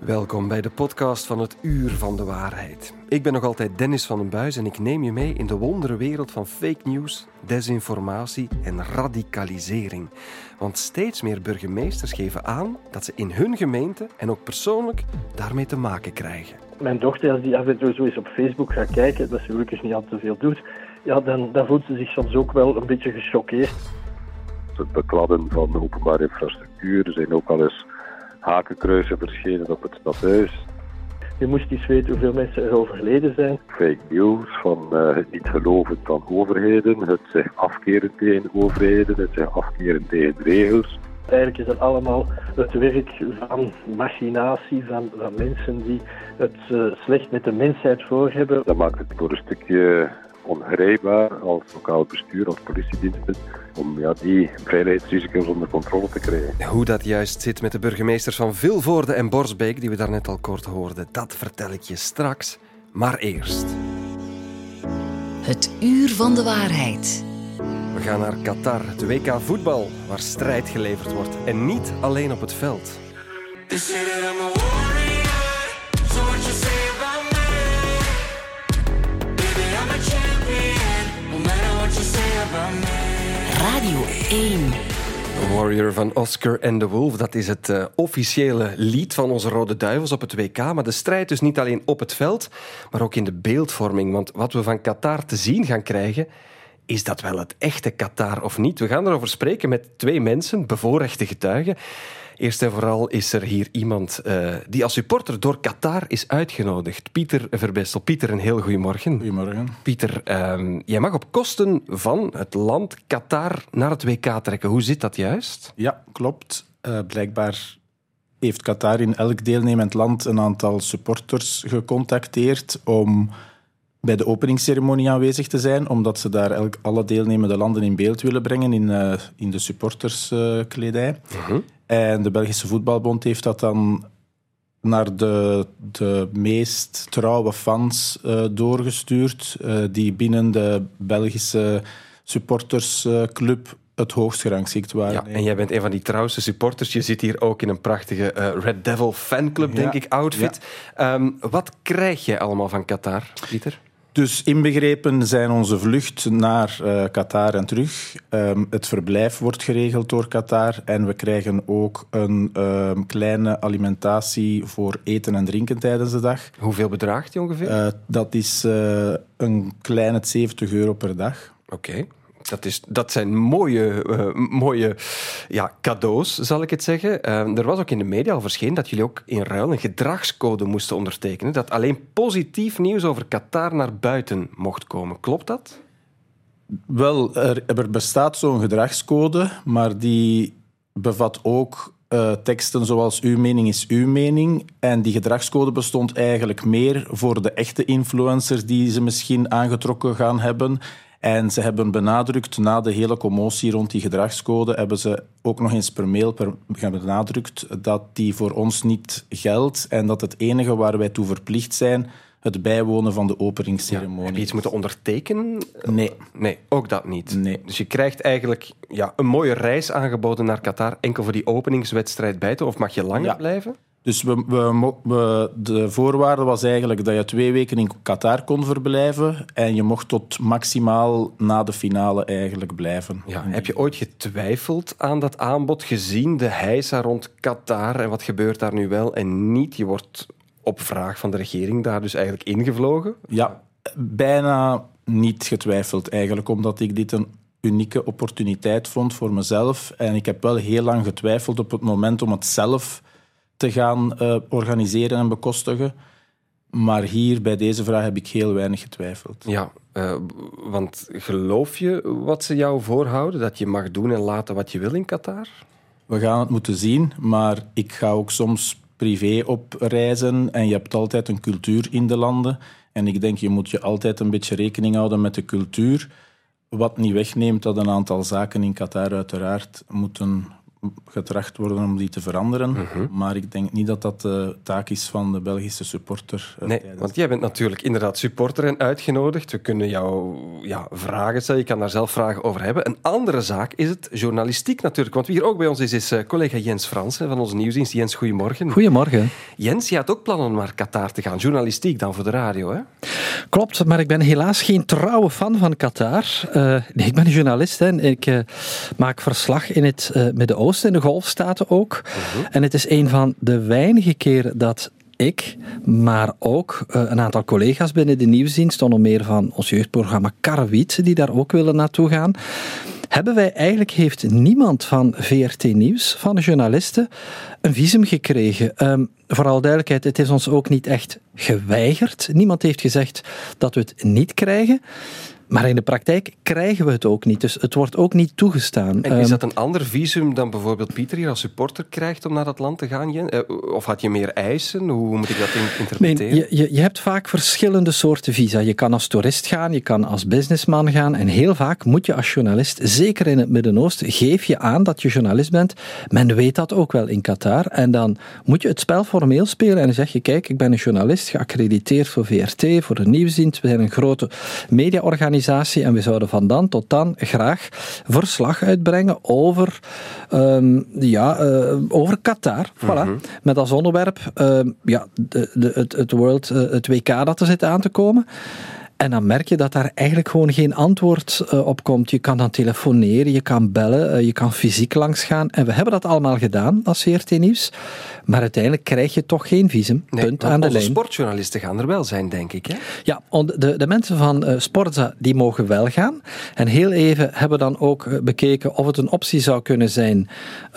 Welkom bij de podcast van het Uur van de Waarheid. Ik ben nog altijd Dennis van den Buis en ik neem je mee in de wondere wereld van fake news, desinformatie en radicalisering. Want steeds meer burgemeesters geven aan dat ze in hun gemeente en ook persoonlijk daarmee te maken krijgen. Mijn dochter, als die af en toe zo eens op Facebook gaat kijken, dat ze gelukkig niet al te veel doet, ja, dan, dan voelt ze zich soms ook wel een beetje gechoqueerd. Het bekladden van de openbare infrastructuur. Er zijn ook al eens hakenkruisen verschenen op het stadhuis. Je moest eens weten hoeveel mensen er overleden zijn. Fake news van uh, het niet geloven van overheden, het zich afkeren tegen overheden, het zich afkeren tegen regels. Eigenlijk is dat allemaal het werk van machinatie, van, van mensen die het uh, slecht met de mensheid voor hebben. Dat maakt het voor een stukje ongrijpbaar als lokaal bestuur, als politiediensten, om ja, die veiligheidsrisico's onder controle te krijgen. Hoe dat juist zit met de burgemeesters van Vilvoorde en Borsbeek, die we daarnet al kort hoorden, dat vertel ik je straks. Maar eerst. Het uur van de waarheid. We gaan naar Qatar, het WK voetbal, waar strijd geleverd wordt. En niet alleen op het veld. 1. Warrior van Oscar and the Wolf, dat is het uh, officiële lied van onze Rode Duivels op het WK. Maar de strijd dus niet alleen op het veld, maar ook in de beeldvorming. Want wat we van Qatar te zien gaan krijgen, is dat wel het echte Qatar of niet? We gaan erover spreken met twee mensen, bevoorrechte getuigen. Eerst en vooral is er hier iemand uh, die als supporter door Qatar is uitgenodigd. Pieter Verbestel. Pieter, een heel goedemorgen. Goedemorgen. Pieter, uh, jij mag op kosten van het land Qatar naar het WK trekken. Hoe zit dat juist? Ja, klopt. Uh, blijkbaar heeft Qatar in elk deelnemend land een aantal supporters gecontacteerd om bij de openingsceremonie aanwezig te zijn, omdat ze daar elk, alle deelnemende landen in beeld willen brengen in, uh, in de supporterskledij. Uh -huh. En de Belgische Voetbalbond heeft dat dan naar de, de meest trouwe fans uh, doorgestuurd, uh, die binnen de Belgische supportersclub het hoogst gerangschikt waren. Ja, en jij bent een van die trouwste supporters. Je zit hier ook in een prachtige uh, Red Devil fanclub, denk ik, outfit. Ja. Um, wat krijg je allemaal van Qatar, Pieter? Dus inbegrepen zijn onze vlucht naar uh, Qatar en terug. Um, het verblijf wordt geregeld door Qatar en we krijgen ook een um, kleine alimentatie voor eten en drinken tijdens de dag. Hoeveel bedraagt die ongeveer? Uh, dat is uh, een kleine 70 euro per dag. Oké. Okay. Dat, is, dat zijn mooie, uh, mooie ja, cadeaus, zal ik het zeggen. Uh, er was ook in de media al verschenen dat jullie ook in ruil een gedragscode moesten ondertekenen. Dat alleen positief nieuws over Qatar naar buiten mocht komen. Klopt dat? Wel, er, er bestaat zo'n gedragscode, maar die bevat ook uh, teksten zoals uw mening is uw mening. En die gedragscode bestond eigenlijk meer voor de echte influencers die ze misschien aangetrokken gaan hebben. En ze hebben benadrukt, na de hele commotie rond die gedragscode, hebben ze ook nog eens per mail per, benadrukt dat die voor ons niet geldt en dat het enige waar wij toe verplicht zijn het bijwonen van de openingsceremonie. Ja, heb je iets moeten ondertekenen? Nee. Nee, ook dat niet. Nee. Dus je krijgt eigenlijk ja, een mooie reis aangeboden naar Qatar enkel voor die openingswedstrijd bij te of mag je langer ja. blijven? Dus we, we, we, de voorwaarde was eigenlijk dat je twee weken in Qatar kon verblijven en je mocht tot maximaal na de finale eigenlijk blijven. Ja, heb je ooit getwijfeld aan dat aanbod, gezien de heisa rond Qatar en wat gebeurt daar nu wel en niet? Je wordt op vraag van de regering daar dus eigenlijk ingevlogen? Ja, bijna niet getwijfeld eigenlijk, omdat ik dit een unieke opportuniteit vond voor mezelf. En ik heb wel heel lang getwijfeld op het moment om het zelf te gaan uh, organiseren en bekostigen. Maar hier bij deze vraag heb ik heel weinig getwijfeld. Ja, uh, want geloof je wat ze jou voorhouden? Dat je mag doen en laten wat je wil in Qatar? We gaan het moeten zien, maar ik ga ook soms privé op reizen en je hebt altijd een cultuur in de landen. En ik denk, je moet je altijd een beetje rekening houden met de cultuur. Wat niet wegneemt dat een aantal zaken in Qatar uiteraard moeten getracht worden om die te veranderen. Mhm. Uh -huh. Maar ik denk niet dat dat de taak is van de Belgische supporter. Nee, want jij bent natuurlijk inderdaad supporter en uitgenodigd. We kunnen jou ja, vragen stellen. Je kan daar zelf vragen over hebben. Een andere zaak is het journalistiek natuurlijk. Want wie hier ook bij ons is, is uh, collega Jens Fransen van onze nieuwsdienst. Jens, goedemorgen. Goedemorgen. Jens, je had ook plannen om naar Qatar te gaan, journalistiek dan voor de radio, hè? Klopt, maar ik ben helaas geen trouwe fan van Qatar. Uh, nee, ik ben een journalist hè, en ik uh, maak verslag in het uh, Midden-Oosten, in de Golfstaten ook. -huh. En het is een van de weinige keren dat ik, maar ook uh, een aantal collega's binnen de nieuwsdienst, onder meer van ons jeugdprogramma Karrewiet, die daar ook willen naartoe gaan, hebben wij eigenlijk, heeft niemand van VRT Nieuws, van de journalisten, een visum gekregen. Um, vooral duidelijkheid, het is ons ook niet echt geweigerd. Niemand heeft gezegd dat we het niet krijgen. Maar in de praktijk krijgen we het ook niet. Dus het wordt ook niet toegestaan. En is dat een ander visum dan bijvoorbeeld Pieter hier als supporter krijgt om naar dat land te gaan? Of had je meer eisen? Hoe moet ik dat interpreteren? Nee, je, je hebt vaak verschillende soorten visa. Je kan als toerist gaan, je kan als businessman gaan. En heel vaak moet je als journalist, zeker in het Midden-Oosten, geef je aan dat je journalist bent. Men weet dat ook wel in Qatar. En dan moet je het spel formeel spelen en dan zeg je, kijk, ik ben een journalist, geaccrediteerd voor VRT, voor de nieuwsdienst. We zijn een grote mediaorganisatie en we zouden van dan tot dan graag verslag uitbrengen over, um, ja, uh, over Qatar. Voilà. Mm -hmm. Met als onderwerp uh, ja, de, de, het, het, World, uh, het WK dat er zit aan te komen. En dan merk je dat daar eigenlijk gewoon geen antwoord uh, op komt. Je kan dan telefoneren, je kan bellen, uh, je kan fysiek langsgaan. En we hebben dat allemaal gedaan als CRT Nieuws. Maar uiteindelijk krijg je toch geen visum. Nee, Punt aan de lijn. sportjournalisten gaan er wel zijn, denk ik. Hè? Ja, de, de mensen van uh, Sportza die mogen wel gaan. En heel even hebben we dan ook bekeken of het een optie zou kunnen zijn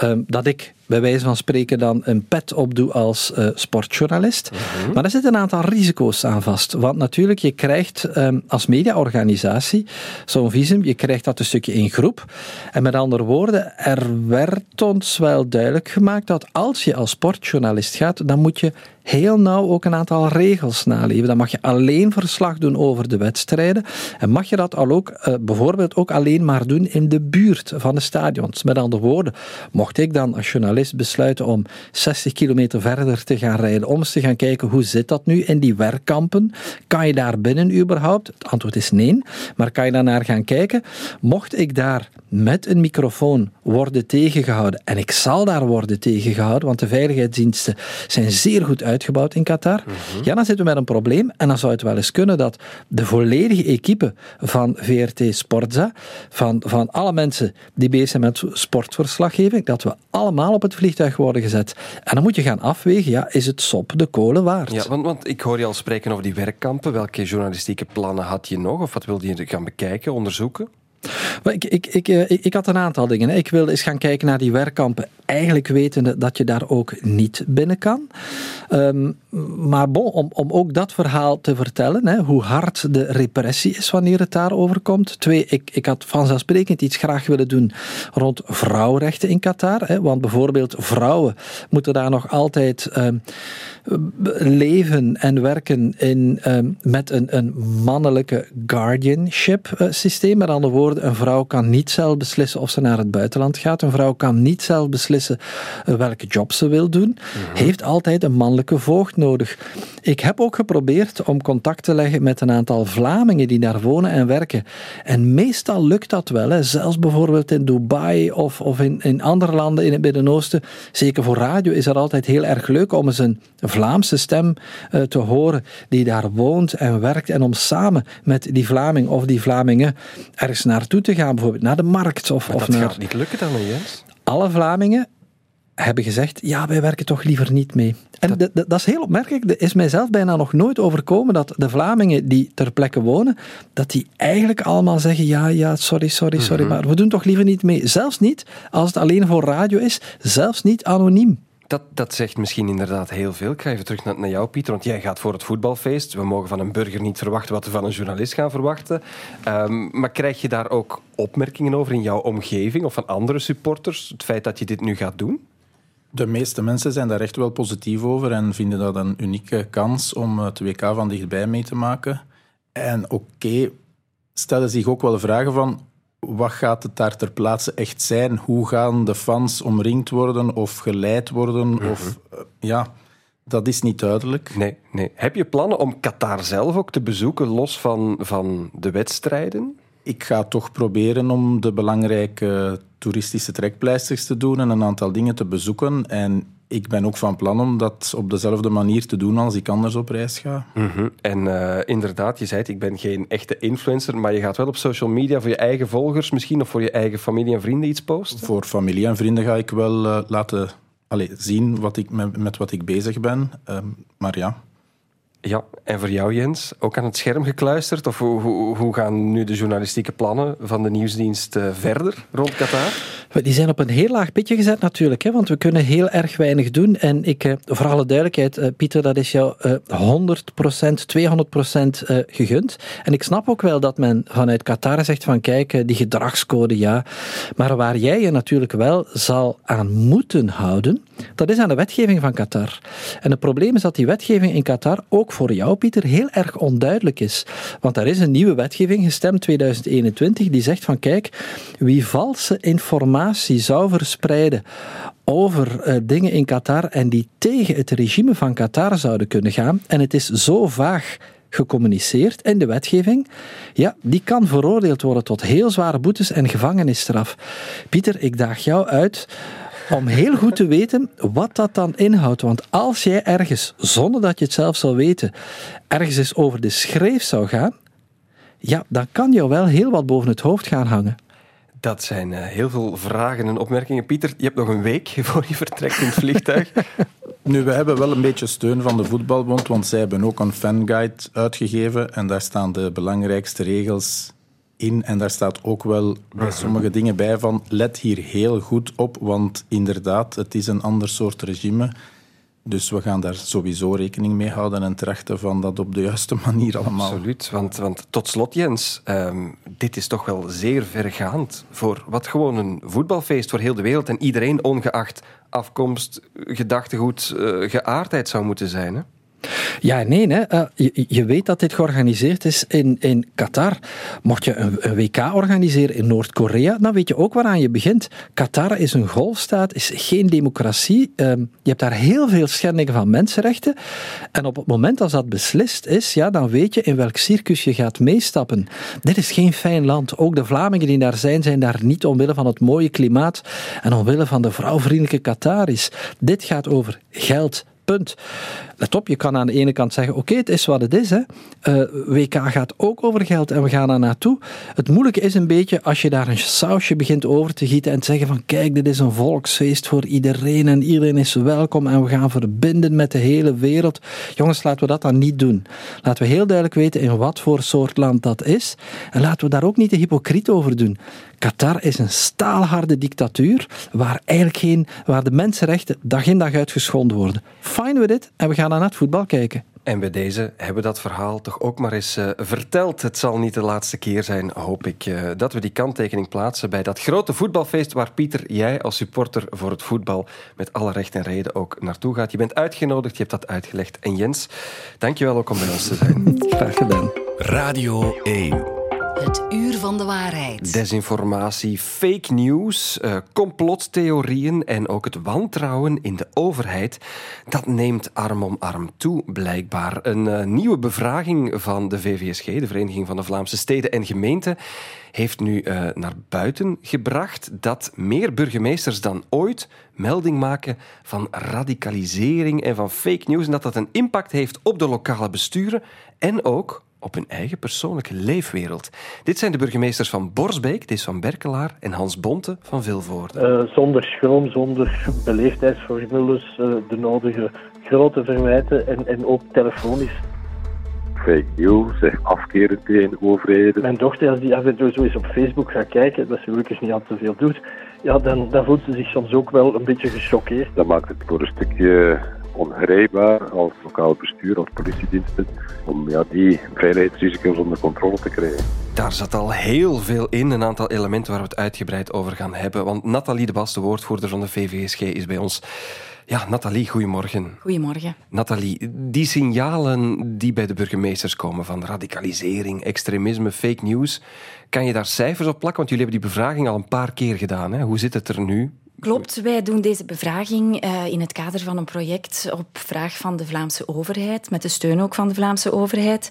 um, dat ik bij wijze van spreken dan een pet opdoe als uh, sportjournalist. Mm -hmm. Maar er zitten een aantal risico's aan vast. Want natuurlijk, je krijgt um, als mediaorganisatie zo'n visum, je krijgt dat een stukje in groep. En met andere woorden, er werd ons wel duidelijk gemaakt dat als je als sportjournalist gaat, dan moet je heel nauw ook een aantal regels naleven. Dan mag je alleen verslag doen over de wedstrijden. En mag je dat al ook uh, bijvoorbeeld ook alleen maar doen in de buurt van de stadions. Met andere woorden, mocht ik dan als journalist besluiten om 60 kilometer verder te gaan rijden, om eens te gaan kijken hoe zit dat nu in die werkkampen? Kan je daar binnen überhaupt? Het antwoord is nee. Maar kan je daar naar gaan kijken? Mocht ik daar met een microfoon worden tegengehouden, en ik zal daar worden tegengehouden, want de veiligheidsdiensten zijn zeer goed uitgebouwd in Qatar, mm -hmm. ja, dan zitten we met een probleem. En dan zou het wel eens kunnen dat de volledige equipe van VRT Sportza, van, van alle mensen die bezig zijn met sportverslaggeving, dat we allemaal op het vliegtuig worden gezet. En dan moet je gaan afwegen, ja, is het sop de kolen waard? Ja, want, want ik hoor je al spreken over die werkkampen. Welke journalistieke plannen had je nog? Of wat wilde je gaan bekijken, onderzoeken? Ik, ik, ik, ik, ik had een aantal dingen. Ik wilde eens gaan kijken naar die werkkampen, eigenlijk wetende dat je daar ook niet binnen kan. Um, maar om, om ook dat verhaal te vertellen, hè, hoe hard de repressie is wanneer het daarover komt. Twee, ik, ik had vanzelfsprekend iets graag willen doen rond vrouwenrechten in Qatar. Hè, want bijvoorbeeld vrouwen moeten daar nog altijd um, leven en werken in, um, met een, een mannelijke guardianship uh, systeem. Met andere woorden, een vrouw kan niet zelf beslissen of ze naar het buitenland gaat. Een vrouw kan niet zelf beslissen uh, welke job ze wil doen. Heeft altijd een mannelijke voogd nodig. Ik heb ook geprobeerd om contact te leggen met een aantal Vlamingen die daar wonen en werken. En meestal lukt dat wel. Hè. Zelfs bijvoorbeeld in Dubai of, of in, in andere landen in het Midden-Oosten. Zeker voor radio is dat altijd heel erg leuk om eens een Vlaamse stem uh, te horen die daar woont en werkt. En om samen met die Vlaming of die Vlamingen ergens naartoe te gaan. Bijvoorbeeld naar de markt. Of, maar of dat naar... gaat niet lukken dan, Jens? Alle Vlamingen hebben gezegd, ja, wij werken toch liever niet mee. En dat, dat, dat is heel opmerkelijk. Er is mijzelf bijna nog nooit overkomen dat de Vlamingen die ter plekke wonen, dat die eigenlijk allemaal zeggen, ja, ja, sorry, sorry, sorry, mm -hmm. maar we doen toch liever niet mee. Zelfs niet als het alleen voor radio is, zelfs niet anoniem. Dat, dat zegt misschien inderdaad heel veel. Ik ga even terug naar, jou, Pieter, want jij gaat voor het voetbalfeest. We mogen van een burger niet verwachten wat we van een journalist gaan verwachten. Um, maar krijg je daar ook opmerkingen over in jouw omgeving of van andere supporters? Het feit dat je dit nu gaat doen? De meeste mensen zijn daar echt wel positief over en vinden dat een unieke kans om het WK van dichtbij mee te maken. En oké, stellen zich ook wel vragen van wat gaat het daar ter plaatse echt zijn? Hoe gaan de fans omringd worden of geleid worden? Mm -hmm. Of uh, ja, dat is niet duidelijk. Nee, nee. Heb je plannen om Qatar zelf ook te bezoeken, los van, van de wedstrijden? Ik ga toch proberen om de belangrijke toeristische trekpleisters te doen en een aantal dingen te bezoeken. En ik ben ook van plan om dat op dezelfde manier te doen als ik anders op reis ga. Mhm. En uh, inderdaad, je zei het, ik ben geen echte influencer, maar je gaat wel op social media voor je eigen volgers misschien of voor je eigen familie en vrienden iets posten? Voor familie en vrienden ga ik wel uh, laten allez, zien wat ik, met, met wat ik bezig ben. Um, maar ja, ja, en voor jou Jens, ook aan het scherm gekluisterd? Of hoe, hoe, gaan nu de journalistieke plannen van de nieuwsdienst uh, verder rond Qatar? Die zijn op een heel laag pitje gezet natuurlijk, hè, want we kunnen heel erg weinig doen. En ik, uh, voor alle duidelijkheid, uh, Pieter, dat is jou 100%, 200% gegund. En ik snap ook wel dat men vanuit Qatar zegt van kijk, die gedragscode ja. Maar waar jij je natuurlijk wel zal aan moeten houden, dat is aan de wetgeving van Qatar. En het probleem is dat die wetgeving in Qatar ook voor jou, Pieter, heel erg onduidelijk is. Want er is een nieuwe wetgeving gestemd 2021 die zegt van kijk, wie valse informatie zou verspreiden over uh, dingen in Qatar en die tegen het regime van Qatar zouden kunnen gaan, en het is zo vaag gecommuniceerd in de wetgeving, ja, die kan veroordeeld worden tot heel zware boetes en gevangenisstraf. Pieter, ik daag jou uit om heel goed te weten wat dat dan inhoudt. Want als jij ergens, zonder dat je het zelf zal weten, ergens eens over de schreef zou gaan, ja, dan kan jou wel heel wat boven het hoofd gaan hangen. Dat zijn uh, heel veel vragen en opmerkingen. Pieter, je hebt nog een week voor je vertrekt in het vliegtuig. nu, we hebben wel een beetje steun van de Voetbalbond, want zij hebben ook een fanguide uitgegeven en daar staan de belangrijkste regels in. En daar staat ook wel bij sommige dingen bij van let hier heel goed op, want inderdaad, het is een ander soort regime. Dus we gaan daar sowieso rekening mee houden en trachten van dat op de juiste manier allemaal. Absoluut, want, want tot slot Jens, um, dit is toch wel zeer vergaand voor wat gewoon een voetbalfeest voor heel de wereld en iedereen ongeacht afkomst, gedachtegoed, uh, geaardheid zou moeten zijn. Hè? Ja, nee, hè. Uh, je, weet dat dit georganiseerd is in, in Qatar. Mocht je een, WK organiseren in Noord-Korea, dan weet je ook waaraan je begint. Qatar is een golfstaat, is geen democratie. Uh, je hebt daar heel veel schendingen van mensenrechten. En op het moment als dat beslist is, ja, dan weet je in welk circus je gaat meestappen. Dit is geen fijn land. Ook de Vlamingen die daar zijn, zijn daar niet omwille van het mooie klimaat en omwille van de vrouwvriendelijke Qataris. Dit gaat over geld, punt. Let op, je kan aan de ene kant zeggen: oké, het is wat het is. Hè. Eh, WK gaat ook over geld en we gaan daar naartoe. Het moeilijke is een beetje als je daar een sausje begint over te gieten en te zeggen: van kijk, dit is een volksfeest voor iedereen en iedereen is welkom en we gaan verbinden met de hele wereld. Jongens, laten we dat dan niet doen. Laten we heel duidelijk weten in wat voor soort land dat is en laten we daar ook niet te hypocriet over doen. Qatar is een staalharde dictatuur waar eigenlijk geen, waar de mensenrechten dag in dag uit geschonden worden. Fine with it en we gaan naar het voetbal kijken. En bij deze hebben we dat verhaal toch ook maar eens uh, verteld. Het zal niet de laatste keer zijn, hoop ik, uh, dat we die kanttekening plaatsen bij dat grote voetbalfeest waar Pieter, jij als supporter voor het voetbal, met alle recht en reden ook naartoe gaat. Je bent uitgenodigd, je hebt dat uitgelegd. En Jens, dankjewel ook om bij ons te zijn. Graag gedaan. Radio 1. Het uur van de waarheid. Desinformatie, fake news, uh, complottheorieën en ook het wantrouwen in de overheid, dat neemt arm om arm toe, blijkbaar. Een uh, nieuwe bevraging van de VVSG, de Vereniging van de Vlaamse Steden en Gemeenten, heeft nu uh, naar buiten gebracht dat meer burgemeesters dan ooit melding maken van radicalisering en van fake news en dat dat een impact heeft op de lokale besturen en ook op hun eigen persoonlijke leefwereld. Dit zijn de burgemeesters van Borsbeek, Des van Berkelaar en Hans Bonte van Vilvoorde. Uh, zonder schroom, zonder beleefdheidsformules, uh, de nodige grote verwijten en, en ook telefonisch. Fake news, zeg afkeren tegen overheden. Mijn dochter, als die af en toe zo eens op Facebook gaat kijken, wat ze gelukkig niet al te veel doet, ja, dan, dan voelt ze zich soms ook wel een beetje gechoqueerd. Dat maakt het voor een stukje ongrijpbaar als lokaal bestuur, als politiediensten, om ja, die veiligheidsrisico's onder controle te krijgen. Daar zat al heel veel in, een aantal elementen waar we het uitgebreid over gaan hebben. Want Nathalie de Bas, de woordvoerder van de VVSG, is bij ons. Ja, Nathalie, goedemorgen. Goedemorgen. Nathalie, die signalen die bij de burgemeesters komen van radicalisering, extremisme, fake news, kan je daar cijfers op plakken? Want jullie hebben die bevraging al een paar keer gedaan. Hè? Hoe zit het er nu? Klopt, wij doen deze bevraging uh, in het kader van een project op vraag van de Vlaamse overheid, met de steun ook van de Vlaamse overheid.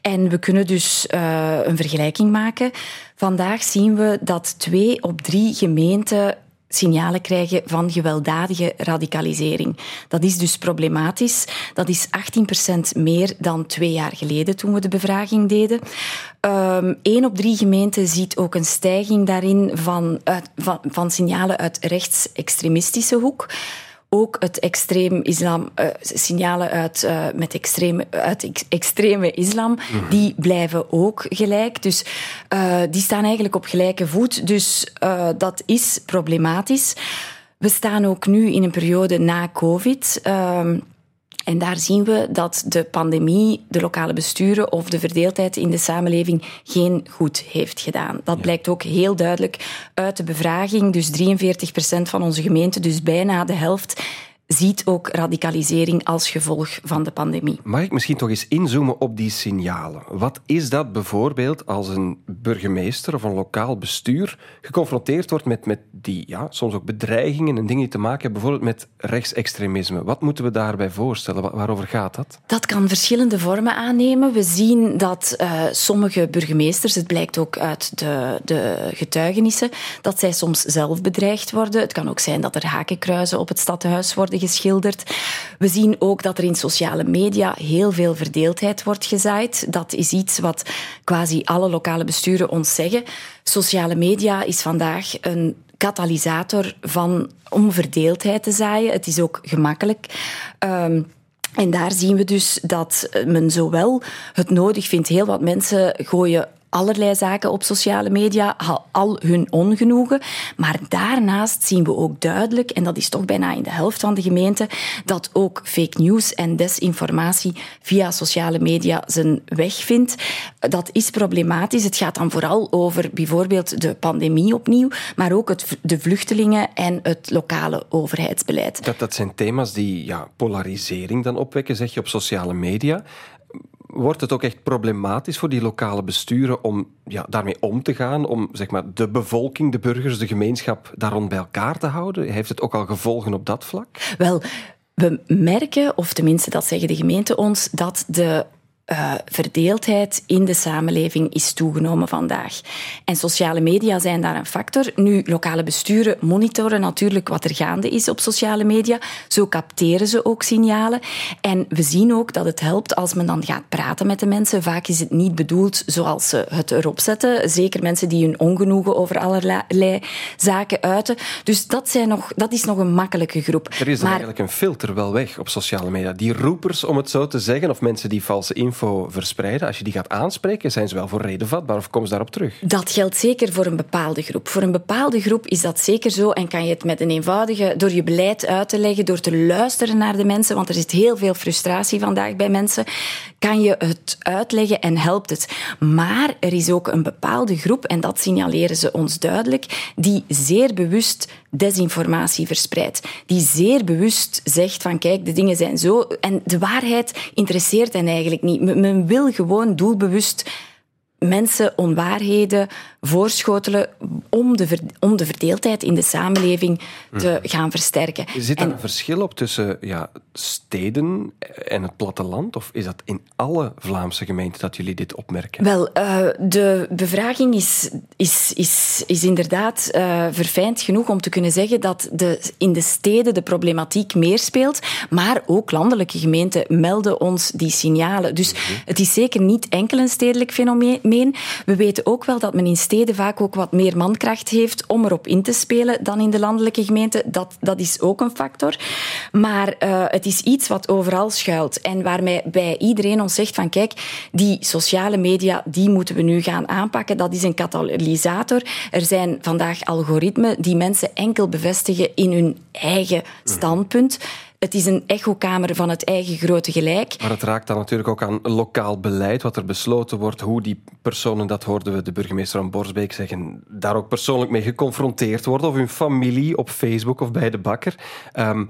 En we kunnen dus uh, een vergelijking maken. Vandaag zien we dat twee op drie gemeenten signalen krijgen van gewelddadige radicalisering. Dat is dus problematisch. Dat is 18% meer dan twee jaar geleden toen we de bevraging deden. Um, één op drie gemeenten ziet ook een stijging daarin van, van, van signalen uit rechtsextremistische hoek ook het extreem islam, uh, signalen uit, uh, met extreme, uit ex extreme islam, mm. die blijven ook gelijk. Dus uh, die staan eigenlijk op gelijke voet. Dus dat is problematisch. We staan ook nu in een periode na COVID. Ehm, en daar zien we dat de pandemie de lokale besturen of de verdeeldheid in de samenleving geen goed heeft gedaan. Dat blijkt ook heel duidelijk uit de bevraging. Dus 43 procent van onze gemeenten, dus bijna de helft, ziet ook radicalisering als gevolg van de pandemie. Mag ik misschien toch eens inzoomen op die signalen? Wat is dat bijvoorbeeld als een burgemeester of een lokaal bestuur geconfronteerd wordt met, met die ja, soms ook bedreigingen en dingen die te maken hebben bijvoorbeeld met rechtsextremisme? Wat moeten we daarbij voorstellen? Waarover gaat dat? Dat kan verschillende vormen aannemen. We zien dat uh, sommige burgemeesters, het blijkt ook uit de, de getuigenissen, dat zij soms zelf bedreigd worden. Het kan ook zijn dat er hakenkruizen op het stadhuis worden geschilderd. We zien ook dat er in sociale media heel veel verdeeldheid wordt gezaaid. Dat is iets wat quasi alle lokale besturen ons zeggen. Sociale media is vandaag een katalysator van om verdeeldheid te zaaien. Het is ook gemakkelijk. Um, en daar zien we dus dat men zowel het nodig vindt, heel wat mensen gooien allerlei zaken op sociale media, al hun ongenoegen. Maar daarnaast zien we ook duidelijk, en dat is toch bijna in de helft van de gemeente, dat ook fake news en desinformatie via sociale media zijn weg vindt. Dat is problematisch. Het gaat dan vooral over bijvoorbeeld de pandemie opnieuw, maar ook het, de vluchtelingen en het lokale overheidsbeleid. Dat, dat zijn thema's die ja, polarisering dan opwekken, zeg je, op sociale media wordt het ook echt problematisch voor die lokale besturen om ja, daarmee om te gaan, om zeg maar, de bevolking, de burgers, de gemeenschap daar rond bij elkaar te houden? Heeft het ook al gevolgen op dat vlak? Wel, we merken, of tenminste dat zeggen de gemeente ons, dat de uh, verdeeldheid in de samenleving is toegenomen vandaag. En sociale media zijn daar een factor. Nu, lokale besturen monitoren natuurlijk wat er gaande is op sociale media. Zo capteren ze ook signalen. En we zien ook dat het helpt als men dan gaat praten met de mensen. Vaak is het niet bedoeld zoals ze het erop zetten. Zeker mensen die hun ongenoegen over allerlei zaken uiten. Dus dat, zijn nog, dat is nog een makkelijke groep. Er is maar... eigenlijk een filter wel weg op sociale media. Die roepers, om het zo te zeggen, of mensen die valse info info verspreiden, als je die gaat aanspreken, zijn ze wel voor reden vatbaar of komen ze daarop terug? Dat geldt zeker voor een bepaalde groep. Voor een bepaalde groep is dat zeker zo en kan je het met een eenvoudige, door je beleid uit te leggen, door te luisteren naar de mensen, want er zit heel veel frustratie vandaag bij mensen, kan je het uitleggen en helpt het. Maar er is ook een bepaalde groep, en dat signaleren ze ons duidelijk, die zeer bewust desinformatie verspreidt. Die zeer bewust zegt van kijk, de dingen zijn zo. En de waarheid interesseert hen eigenlijk niet. Men wil gewoon doelbewust mensen onwaarheden voorschotelen om de, om de verdeeldheid in de samenleving te hmm. gaan versterken. Zit er een verschil op tussen ja, steden en het platteland? Of is dat in alle Vlaamse gemeenten dat jullie dit opmerken? Wel, uh, de bevraging is, is, is, is inderdaad uh, verfijnd genoeg om te kunnen zeggen dat de, in de steden de problematiek meer speelt, maar ook landelijke gemeenten melden ons die signalen. Dus mhm. het is zeker niet enkel een stedelijk fenomeen. We weten ook wel dat men in steden vaak ook wat meer mankracht heeft om erop in te spelen dan in de landelijke gemeente. Dat, dat is ook een factor. Maar uh, het is iets wat overal schuilt en waarmee bij iedereen ons zegt van kijk, die sociale media, die moeten we nu gaan aanpakken. Dat is een katalysator. Er zijn vandaag algoritmen die mensen enkel bevestigen in hun eigen standpunt. Het is een echokamer van het eigen grote gelijk. Maar het raakt dan natuurlijk ook aan lokaal beleid, wat er besloten wordt, hoe die personen, dat hoorden we de burgemeester van Borsbeek zeggen, daar ook persoonlijk mee geconfronteerd worden, of hun familie op Facebook of bij de bakker. Um,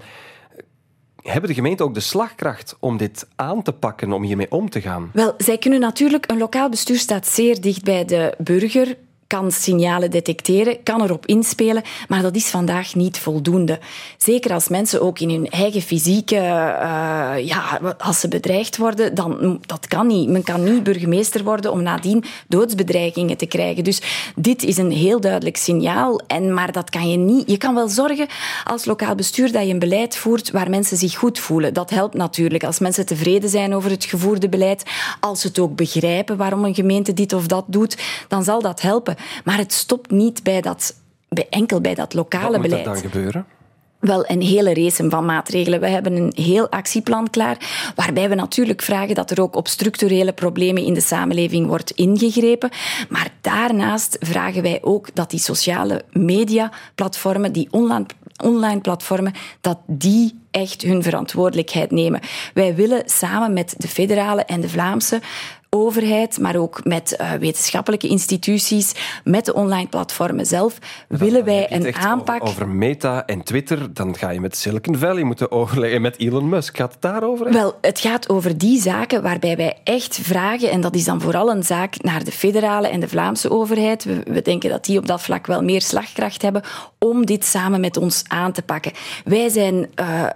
hebben de gemeenten ook de slagkracht om dit aan te pakken, om hiermee om te gaan? Wel, zij kunnen natuurlijk, een lokaal bestuur staat zeer dicht bij de burger kan signalen detecteren, kan erop inspelen, maar dat is vandaag niet voldoende. Zeker als mensen ook in hun eigen fysieke, uh, ja, als ze bedreigd worden, dan dat kan niet. Men kan niet burgemeester worden om nadien doodsbedreigingen te krijgen. Dus dit is een heel duidelijk signaal. En, maar dat kan je niet. Je kan wel zorgen als lokaal bestuur dat je een beleid voert waar mensen zich goed voelen. Dat helpt natuurlijk. Als mensen tevreden zijn over het gevoerde beleid, als ze het ook begrijpen waarom een gemeente dit of dat doet, dan zal dat helpen. Maar het stopt niet bij dat, bij, enkel bij dat lokale beleid. Wat moet er dan gebeuren? Wel, een hele race van maatregelen. We hebben een heel actieplan klaar, waarbij we natuurlijk vragen dat er ook op structurele problemen in de samenleving wordt ingegrepen. Maar daarnaast vragen wij ook dat die sociale mediaplatformen, die online, online platformen, dat die echt hun verantwoordelijkheid nemen. Wij willen samen met de federale en de Vlaamse overheid, maar ook met uh, wetenschappelijke instituties, met de online platformen zelf, willen wij een aanpak. Over, over, Meta en Twitter, dan ga je met Silicon Valley moeten overleggen met Elon Musk. Gaat het daarover? Wel, het gaat over die zaken waarbij wij echt vragen, en dat is dan vooral een zaak naar de federale en de Vlaamse overheid. We, we denken dat die op dat vlak wel meer slagkracht hebben om dit samen met ons aan te pakken. Wij zijn. Uh,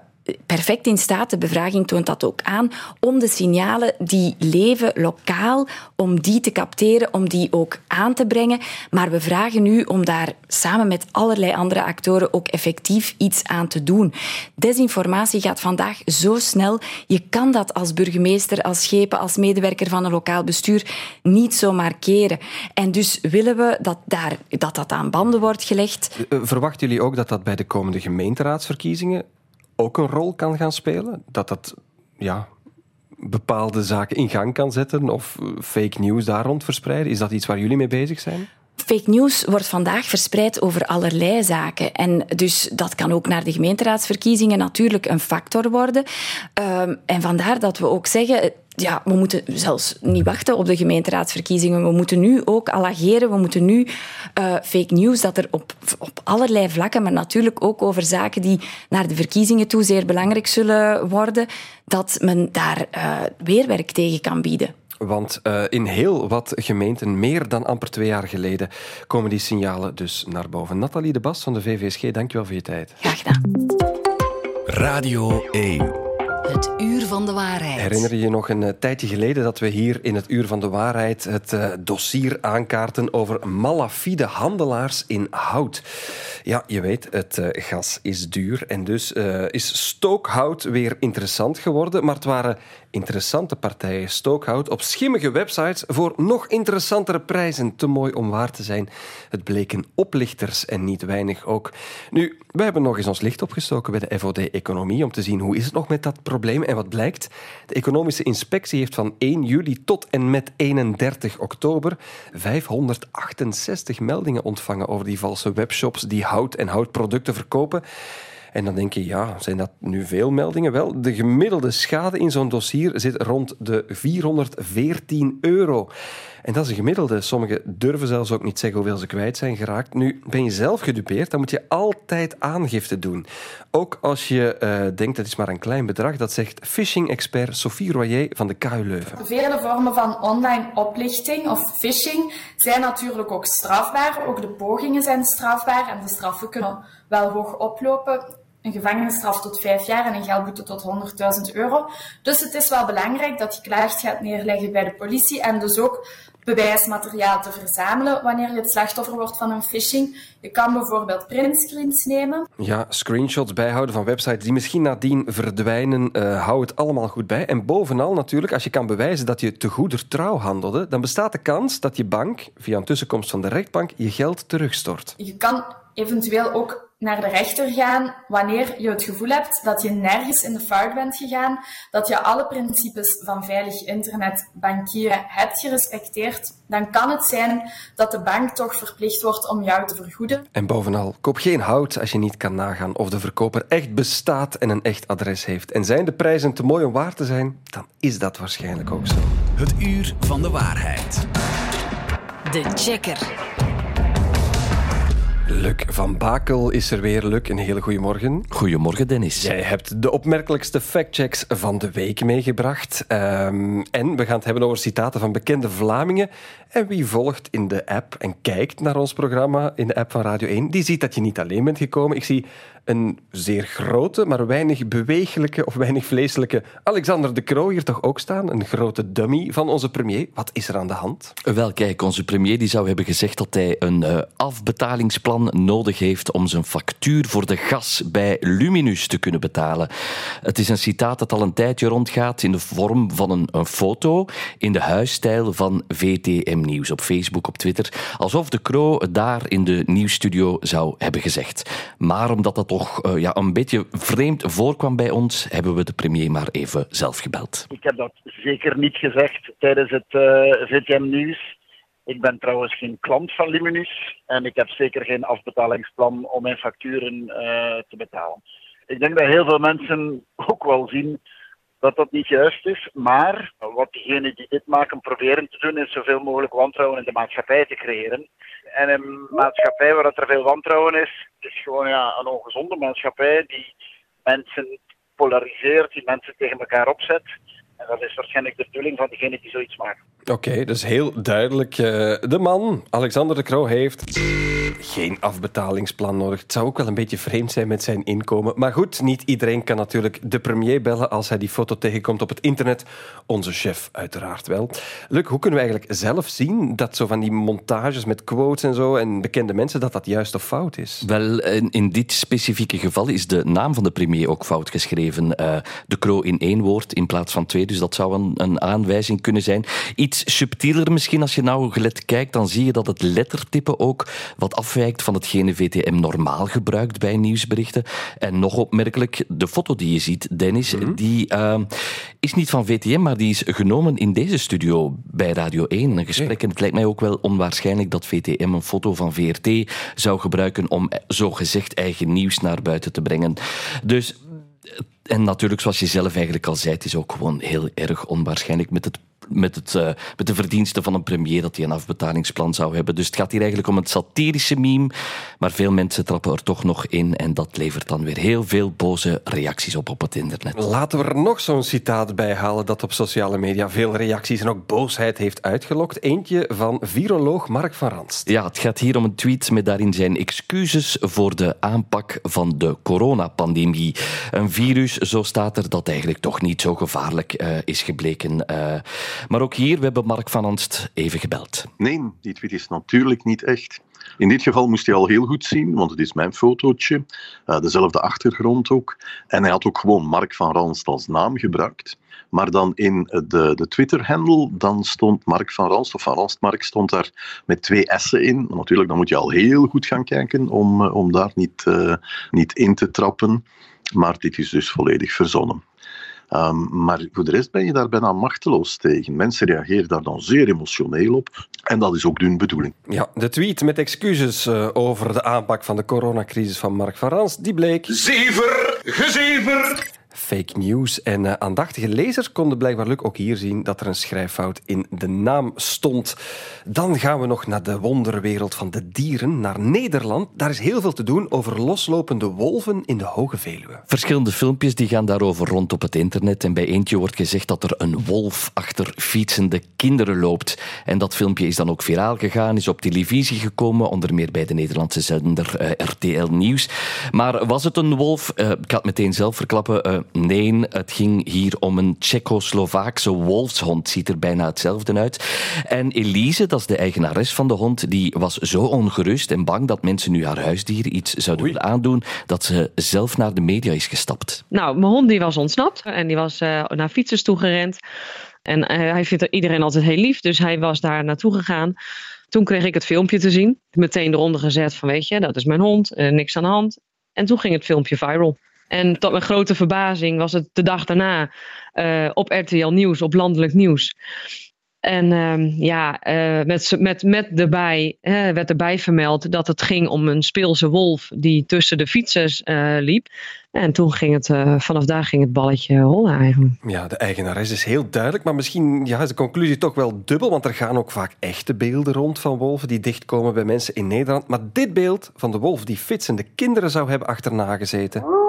perfect in staat, de bevraging toont dat ook aan, om de signalen die leven lokaal, om die te capteren, om die ook aan te brengen. Maar we vragen nu om daar samen met allerlei andere actoren ook effectief iets aan te doen. Desinformatie gaat vandaag zo snel. Je kan dat als burgemeester, als schepen, als medewerker van een lokaal bestuur niet zomaar keren. En dus willen we dat daar, dat, dat aan banden wordt gelegd. Eh, verwachten jullie ook dat dat bij de komende gemeenteraadsverkiezingen ook een rol kan gaan spelen? Dat dat ja, bepaalde zaken in gang kan zetten of fake news daar rond verspreiden? Is dat iets waar jullie mee bezig zijn? Fake news wordt vandaag verspreid over allerlei zaken. En dus dat kan ook naar de gemeenteraadsverkiezingen natuurlijk een factor worden. Um, en vandaar dat we ook zeggen, ja, we moeten zelfs niet wachten op de gemeenteraadsverkiezingen. We moeten nu ook al ageren. We moeten nu uh, fake news, dat er op, op allerlei vlakken, maar natuurlijk ook over zaken die naar de verkiezingen toe zeer belangrijk zullen worden, dat men daar uh, weerwerk tegen kan bieden. Want uh, in heel wat gemeenten, meer dan amper twee jaar geleden, komen die signalen dus naar boven. Nathalie de Bas van de VVSG, dankjewel voor je tijd. Graag gedaan. Radio 1. Het uur van de waarheid. Herinner je je nog een uh, tijdje geleden dat we hier in het uur van de waarheid het uh, dossier aankaarten over malafide handelaars in hout? Ja, je weet, het uh, gas is duur en dus is stookhout weer interessant geworden. Maar het waren interessante partijen stookhout op schimmige websites voor nog interessantere prijzen. Te mooi om waar te zijn. Het bleken oplichters en niet weinig ook. Nu, we hebben nog eens ons licht opgestoken bij de FOD Economie om te zien hoe is het nog met dat probleem en wat blijkt. De economische inspectie heeft van 1 juli tot en met 31 oktober 568 meldingen ontvangen over die valse webshops die hout en houtproducten verkopen. En dan denk je, ja, zijn dat nu veel meldingen? Wel, de gemiddelde schade in zo'n dossier zit rond de 414 euro. En dat is een gemiddelde. Sommigen durven zelfs ook niet zeggen hoeveel ze kwijt zijn geraakt. Nu, ben je zelf gedupeerd, dan moet je altijd aangifte doen. Ook als je uh, denkt, dat is maar een klein bedrag. Dat zegt phishing-expert Sophie Royer van de KU Leuven. Vele vormen van online oplichting of phishing zijn natuurlijk ook strafbaar. Ook de pogingen zijn strafbaar en de straffen kunnen wel hoog oplopen een gevangenisstraf tot vijf jaar en een geldboete tot 100.000 euro. Dus het is wel belangrijk dat je klacht gaat neerleggen bij de politie en dus ook bewijsmateriaal te verzamelen wanneer je het slachtoffer wordt van een phishing. Je kan bijvoorbeeld printscreens nemen. Ja, screenshots bijhouden van websites die misschien nadien verdwijnen. Uh, hou het allemaal goed bij. En bovenal natuurlijk, als je kan bewijzen dat je te goeder trouw handelde, dan bestaat de kans dat je bank, via een tussenkomst van de rechtbank, je geld terugstort. Je kan eventueel ook naar de rechter gaan wanneer je het gevoel hebt dat je nergens in de fout bent gegaan, dat je alle principes van veilig internetbankieren hebt gerespecteerd, dan kan het zijn dat de bank toch verplicht wordt om jou te vergoeden. En bovenal, koop geen hout als je niet kan nagaan of de verkoper echt bestaat en een echt adres heeft. En zijn de prijzen te mooi om waar te zijn, dan is dat waarschijnlijk ook zo. Het uur van de waarheid. De checker. Luc van Bakel is er weer. Luc, een hele goede morgen. Goedemorgen, Dennis. Jij hebt de opmerkelijkste factchecks van de week meegebracht. Um, en we gaan het hebben over citaten van bekende Vlamingen. En wie volgt in de app en kijkt naar ons programma in de app van Radio 1, die ziet dat je niet alleen bent gekomen. Ik zie een zeer grote, maar weinig bewegelijke of weinig vleeselijke Alexander de Croo hier toch ook staan. Een grote dummy van onze premier. Wat is er aan de hand? Wel, kijk, onze premier die zou hebben gezegd dat hij een uh, afbetalingsplan nodig heeft om zijn factuur voor de gas bij Luminus te kunnen betalen. Het is een citaat dat al een tijdje rondgaat in de vorm van een, een foto in de huisstijl van VTM Nieuws op Facebook, op Twitter. Alsof de Croo daar in de nieuwsstudio zou hebben gezegd. Maar omdat dat toch uh, ja, een beetje vreemd voorkwam bij ons, hebben we de premier maar even zelf gebeld. Ik heb dat zeker niet gezegd tijdens het uh, VTM Nieuws. Ik ben trouwens geen klant van Luminus en ik heb zeker geen afbetalingsplan om mijn facturen uh, te betalen. Ik denk dat heel veel mensen ook wel zien dat dat niet juist is, maar wat diegenen die dit maken proberen te doen is zoveel mogelijk wantrouwen in de maatschappij te creëren. En een maatschappij waar er veel wantrouwen is, is gewoon ja, een ongezonde maatschappij die mensen polariseert, die mensen tegen elkaar opzet. En dat is waarschijnlijk de bedoeling van diegenen die zoiets maken. Oké, dus heel duidelijk. Uh, de man, Alexander de Croo, heeft geen afbetalingsplan nodig. Het zou ook wel een beetje vreemd zijn met zijn inkomen. Maar goed, niet iedereen kan natuurlijk de premier bellen als hij die foto tegenkomt op het internet. Onze chef uiteraard wel. Luc, hoe kunnen we eigenlijk zelf zien dat zo van die montages met quotes en zo en bekende mensen, dat dat juist of fout is? Wel, in, dit specifieke geval is de naam van de premier ook fout geschreven. Uh, de Croo in één woord in plaats van twee, dus dat zou een, een aanwijzing kunnen zijn. Iets subtieler misschien, als je nou gelet kijkt, dan zie je dat het lettertype ook wat afwijkt van hetgene VTM normaal gebruikt bij nieuwsberichten. En nog opmerkelijk, de foto die je ziet, Dennis, mm -hmm. die uh, is niet van VTM, maar die is genomen in deze studio bij Radio 1. Een gesprek. En het lijkt mij ook wel onwaarschijnlijk dat VTM een foto van VRT zou gebruiken om zogezegd eigen nieuws naar buiten te brengen. Dus en natuurlijk, zoals je zelf eigenlijk al zei, het is ook gewoon heel erg onwaarschijnlijk met het met, het, uh, met de verdiensten van een premier dat hij een afbetalingsplan zou hebben. Dus het gaat hier eigenlijk om een satirische meme, maar veel mensen trappen er toch nog in en dat levert dan weer heel veel boze reacties op op het internet. Laten we er nog zo'n citaat bij halen dat op sociale media veel reacties en ook boosheid heeft uitgelokt. Eentje van viroloog Mark van Ranst. Ja, het gaat hier om een tweet met daarin zijn excuses voor de aanpak van de coronapandemie. Een virus, zo staat er, dat eigenlijk toch niet zo gevaarlijk uh, is gebleken. Uh, maar ook hier, we hebben Mark van Anst even gebeld. Nee, die tweet is natuurlijk niet echt. In dit geval moest hij al heel goed zien, want het is mijn fotootje. Uh, dezelfde achtergrond ook. En hij had ook gewoon Mark van Ranst als naam gebruikt. Maar dan in de, de Twitter-handle, dan stond Mark van Ranst, of van Ranst Mark, stond daar met twee S'en in. Natuurlijk, dan moet je al heel goed gaan kijken om, om daar niet, uh, niet in te trappen. Maar dit is dus volledig verzonnen. Um, maar voor de rest ben je daar bijna machteloos tegen. Mensen reageren daar dan zeer emotioneel op. En dat is ook hun bedoeling. Ja, de tweet met excuses uh, over de aanpak van de coronacrisis van Mark van Rans, die bleek... Zever, gezever! Fake news. En uh, aandachtige lezers konden blijkbaar Luc ook hier zien dat er een schrijffout in de naam stond. Dan gaan we nog naar de wonderwereld van de dieren, naar Nederland. Daar is heel veel te doen over loslopende wolven in de Hoge Veluwe. Verschillende filmpjes die gaan daarover rond op het internet. En bij eentje wordt gezegd dat er een wolf achter fietsende kinderen loopt. En dat filmpje is dan ook viraal gegaan, is op televisie gekomen, onder meer bij de Nederlandse zender uh, RTL Nieuws. Maar was het een wolf? Uh, ik had meteen zelf verklappen. Nee, het ging hier om een Tsjechoslovaakse wolfshond. Ziet er bijna hetzelfde uit. En Elise, dat is de eigenares van de hond, die was zo ongerust en bang dat mensen nu haar huisdier iets zouden willen aandoen, dat ze zelf naar de media is gestapt. Nou, mijn hond die was ontsnapt en die was uh, naar fietsers toegerend. En uh, hij vindt iedereen altijd heel lief, dus hij was daar naartoe gegaan. Toen kreeg ik het filmpje te zien. Meteen eronder gezet van, weet je, dat is mijn hond, uh, niks aan de hand. En toen ging het filmpje viral. En tot mijn grote verbazing was het de dag daarna uh, op RTL Nieuws, op landelijk nieuws. En ehm, ja, uh, met, met, met erbij werd erbij vermeld dat het ging om een speelse wolf die tussen de fietsers uh, liep. En toen ging het, vanaf daar ging het balletje rollen eigenlijk. Ja, de eigenares is heel duidelijk, maar misschien ja, is de conclusie toch wel dubbel, want er gaan ook vaak echte beelden rond van wolven die dichtkomen bij mensen in Nederland. Maar dit beeld van de wolf die fietsende kinderen zou hebben achterna gezeten.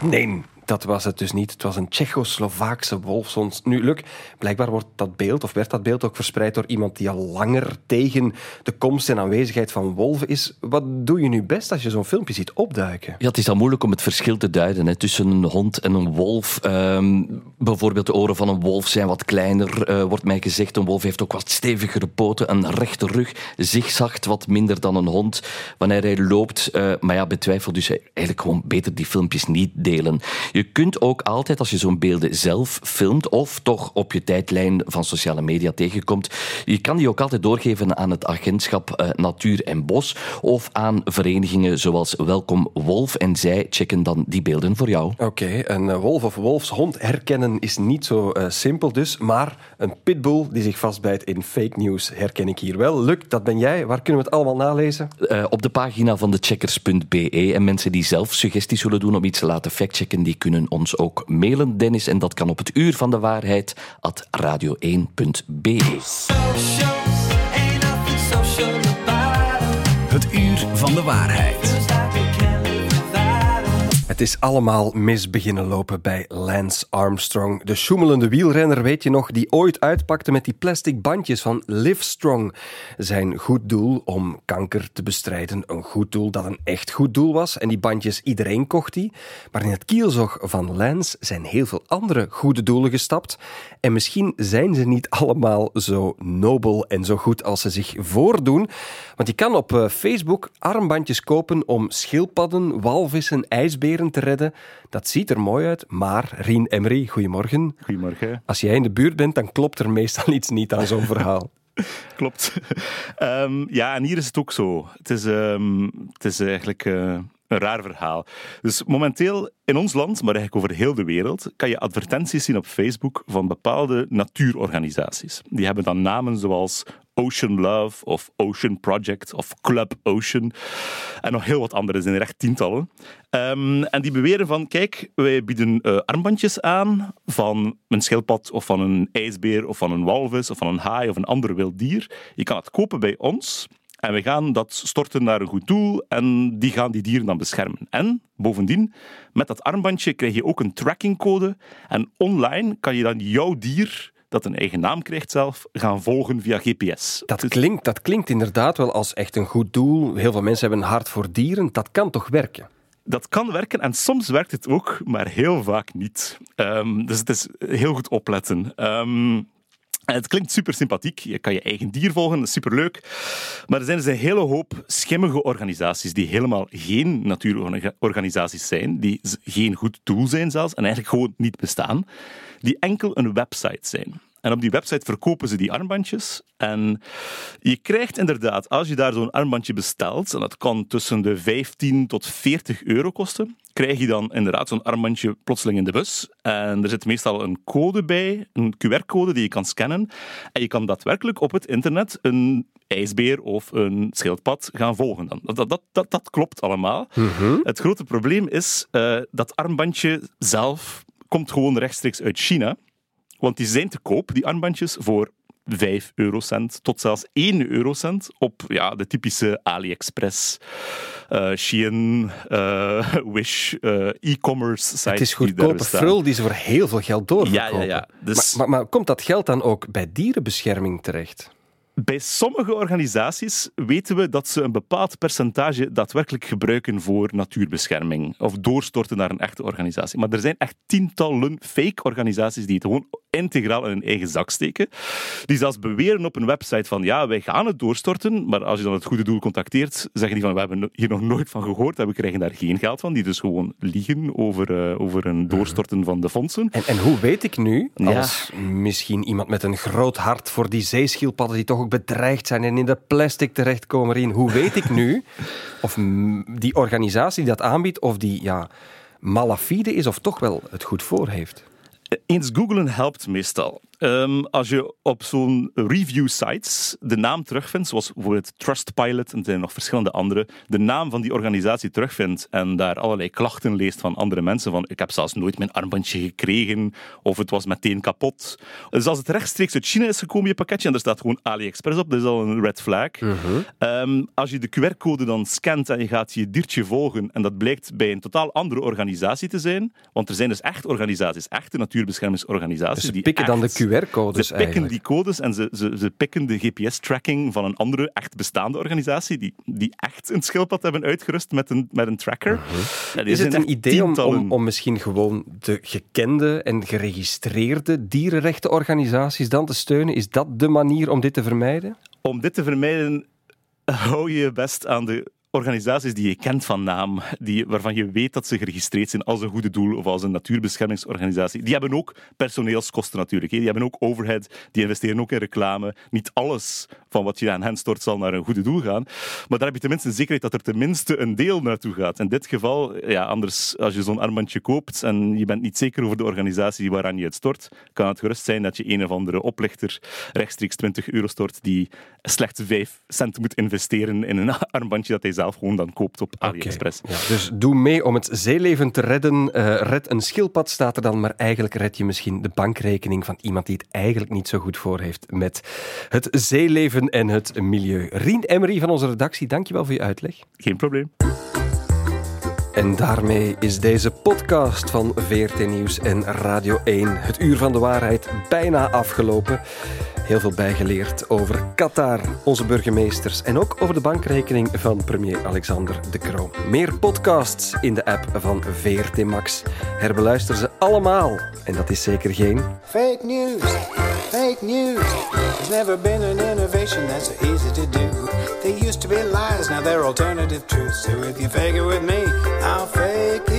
Nee, dat was het dus niet. Het was een Tsjechoslovaakse wolfshond. Nu, Luc, blijkbaar wordt dat beeld, of werd dat beeld ook verspreid door iemand die al langer tegen de komst en aanwezigheid van wolven is. Wat doe je nu best als je zo'n filmpje ziet opduiken? Ja, het is al moeilijk om het verschil te duiden hè, tussen een hond en een wolf. Ehm, bijvoorbeeld de oren van een wolf zijn wat kleiner, uh, wordt mij gezegd. Een wolf heeft ook wat stevigere poten, een rechte rug, zigzagt wat minder dan een hond wanneer hij loopt. Uh, maar ja, betwijfel dus eigenlijk gewoon beter die filmpjes niet delen. Je kunt ook altijd, als je zo'n beelden zelf filmt of toch op je tijdlijn van sociale media tegenkomt, je kan die ook altijd doorgeven aan het agentschap uh, Natuur en Bos of aan verenigingen zoals Welkom Wolf en zij checken dan die beelden voor jou. Oké, okay, een wolf of wolfshond herkennen is niet zo uh, simpel dus, maar een pitbull die zich vastbijt in fake news herken ik hier wel. Luc, dat ben jij. Waar kunnen we het allemaal nalezen? Uh, op de pagina van de checkers.be en mensen die zelf suggesties zullen doen om iets te laten factchecken, die kunnen ons ook mailen, Dennis. En dat kan op het uur van de waarheid at radio1.be. Het uur van de waarheid. Het is allemaal mis beginnen lopen bij Lance Armstrong. De schoemelende wielrenner, weet je nog, die ooit uitpakte met die plastic bandjes van Livestrong. Zijn goed doel om kanker te bestrijden. Een goed doel dat een echt goed doel was. En die bandjes, iedereen kocht die. Maar in het kielzog van Lance zijn heel veel andere goede doelen gestapt. En misschien zijn ze niet allemaal zo nobel en zo goed als ze zich voordoen. Want je kan op eh, Facebook armbandjes kopen om schildpadden, walvissen, ijsberen te redden. Dat ziet er mooi uit, maar Rien Emery, goedemorgen. Goedemorgen. Als jij in de buurt bent, dan klopt er meestal iets niet aan zo'n verhaal. Klopt. Um, ja, en hier is het ook zo. Het is, um, het is eigenlijk uh, een raar verhaal. Dus momenteel in ons land, maar eigenlijk over heel de wereld, kan je advertenties zien op Facebook van bepaalde natuurorganisaties. Die hebben dan namen zoals Ocean Love of Ocean Project of Club Ocean. En nog heel wat andere, zijn er echt tientallen. Um, en die beweren van, kijk, wij bieden uh, armbandjes aan van een schildpad of van een ijsbeer of van een walvis of van een haai of een ander wild dier. Je kan het kopen bij ons. En we gaan dat storten naar een goed doel en die gaan die dieren dan beschermen. En bovendien, met dat armbandje krijg je ook een trackingcode. En online kan je dan jouw dier dat een eigen naam krijgt zelf, gaan volgen via GPS. Dat klinkt, dat klinkt inderdaad wel als echt een goed doel. Heel veel mensen hebben een hart voor dieren. Dat kan toch werken? Dat kan werken en soms werkt het ook, maar heel vaak niet. Um, dus het is heel goed opletten. Um, het klinkt super sympathiek. Je kan je eigen dier volgen, dat is superleuk. Maar er zijn dus een hele hoop schimmige organisaties die helemaal geen natuurorganisaties zijn, die geen goed doel zijn zelfs, en eigenlijk gewoon niet bestaan, die enkel een website zijn. En op die website verkopen ze die armbandjes. En je krijgt inderdaad, als je daar zo'n armbandje bestelt, en dat kan tussen de 15 tot 40 euro kosten, krijg je dan inderdaad zo'n armbandje plotseling in de bus. En er zit meestal een code bij, een QR-code die je kan scannen. En je kan daadwerkelijk op het internet een ijsbeer of een schildpad gaan volgen. Dan. Dat, dat, dat, dat klopt allemaal. Mhm. Het grote probleem is, uh, dat armbandje zelf komt gewoon rechtstreeks uit China. Want die zijn te koop, die armbandjes, voor 5 eurocent tot zelfs 1 eurocent op ja, de typische AliExpress, uh, Shein, uh, Wish, uh, e-commerce sites. Het is goedkope frul die ze voor heel veel geld doorverkopen. Ja, ja, ja. Dus... Maar, maar, maar komt dat geld dan ook bij dierenbescherming terecht? Bij sommige organisaties weten we dat ze een bepaald percentage daadwerkelijk gebruiken voor natuurbescherming of doorstorten naar een echte organisatie. Maar er zijn echt tientallen fake organisaties die het gewoon integraal in hun eigen zak steken. Die zelfs beweren op een website van ja, wij gaan het doorstorten, maar als je dan het goede doel contacteert, zeggen die van we hebben hier nog nooit van gehoord en we krijgen daar geen geld van. Die dus gewoon liegen over, uh, over een doorstorten van de fondsen. En, en hoe weet ik nu, als ja. misschien iemand met een groot hart voor die zeeschildpadden die toch ook bedreigd zijn en in de plastic terechtkomen erin, hoe weet ik nu of die organisatie die dat aanbiedt, of die ja, malafide is of toch wel het goed voor heeft? Eens googlen helpt meestal. Um, als je op zo'n review sites de naam terugvindt, zoals bijvoorbeeld Trustpilot en er zijn nog verschillende andere, de naam van die organisatie terugvindt en daar allerlei klachten leest van andere mensen van ik heb zelfs nooit mijn armbandje gekregen of het was meteen kapot. Dus als het rechtstreeks uit China is gekomen, je pakketje, en er staat gewoon AliExpress op, dat is al een red flag. um, als je de QR-code dan scant en je gaat je diertje volgen en dat blijkt bij een totaal andere organisatie te zijn, want er zijn dus echt organisaties, echte natuurbeschermingsorganisaties. Dus die pikken dan de QR-codes Ze pikken die codes en ze, ze, ze pikken de GPS-tracking van een andere, echt bestaande organisatie, die, die echt een schildpad hebben uitgerust met een, met een tracker. Uh Is het een idee om, om, om, misschien gewoon de gekende en geregistreerde dierenrechtenorganisaties dan te steunen? Is dat de manier om dit te vermijden? Om dit te vermijden hou je je best aan de organisaties die je kent van naam, die, waarvan je weet dat ze geregistreerd zijn als een goede doel of als een natuurbeschermingsorganisatie, die hebben ook personeelskosten natuurlijk. Die hebben ook overhead, die investeren ook in reclame. Niet alles van wat je aan hen stort zal naar een goede doel gaan. Maar daar heb je tenminste een zekerheid dat er tenminste een deel naartoe gaat. In dit geval, ja, anders als je zo'n armbandje koopt en je bent niet zeker over de organisatie waaraan je het stort, kan het gerust zijn dat je een of andere oplichter rechtstreeks 20 euro stort die slechts 5 cent moet investeren in een armbandje dat hij zelf gewoon dan koopt op AliExpress. Ja, dus doe mee om het zeeleven te redden. Uh, red een schildpad staat er dan, maar eigenlijk red je misschien de bankrekening van iemand die het eigenlijk niet zo goed voor heeft met het zeeleven en het milieu. Rien Emery van onze redactie, dankjewel voor je uitleg. Geen probleem. En daarmee is deze podcast van VRT Nieuws en Radio 1, het uur van de waarheid, bijna afgelopen heel veel bijgeleerd over Qatar, onze burgemeesters en ook over de bankrekening van premier Alexander De Croo. Meer podcasts in de app van VRT Max. Herbeluister ze allemaal en dat is zeker geen fake news. Fake news. There's never been an innovation that's so easy to do. They used to be lies, now they're alternative truths. So if you fake it with me, I'll fake it.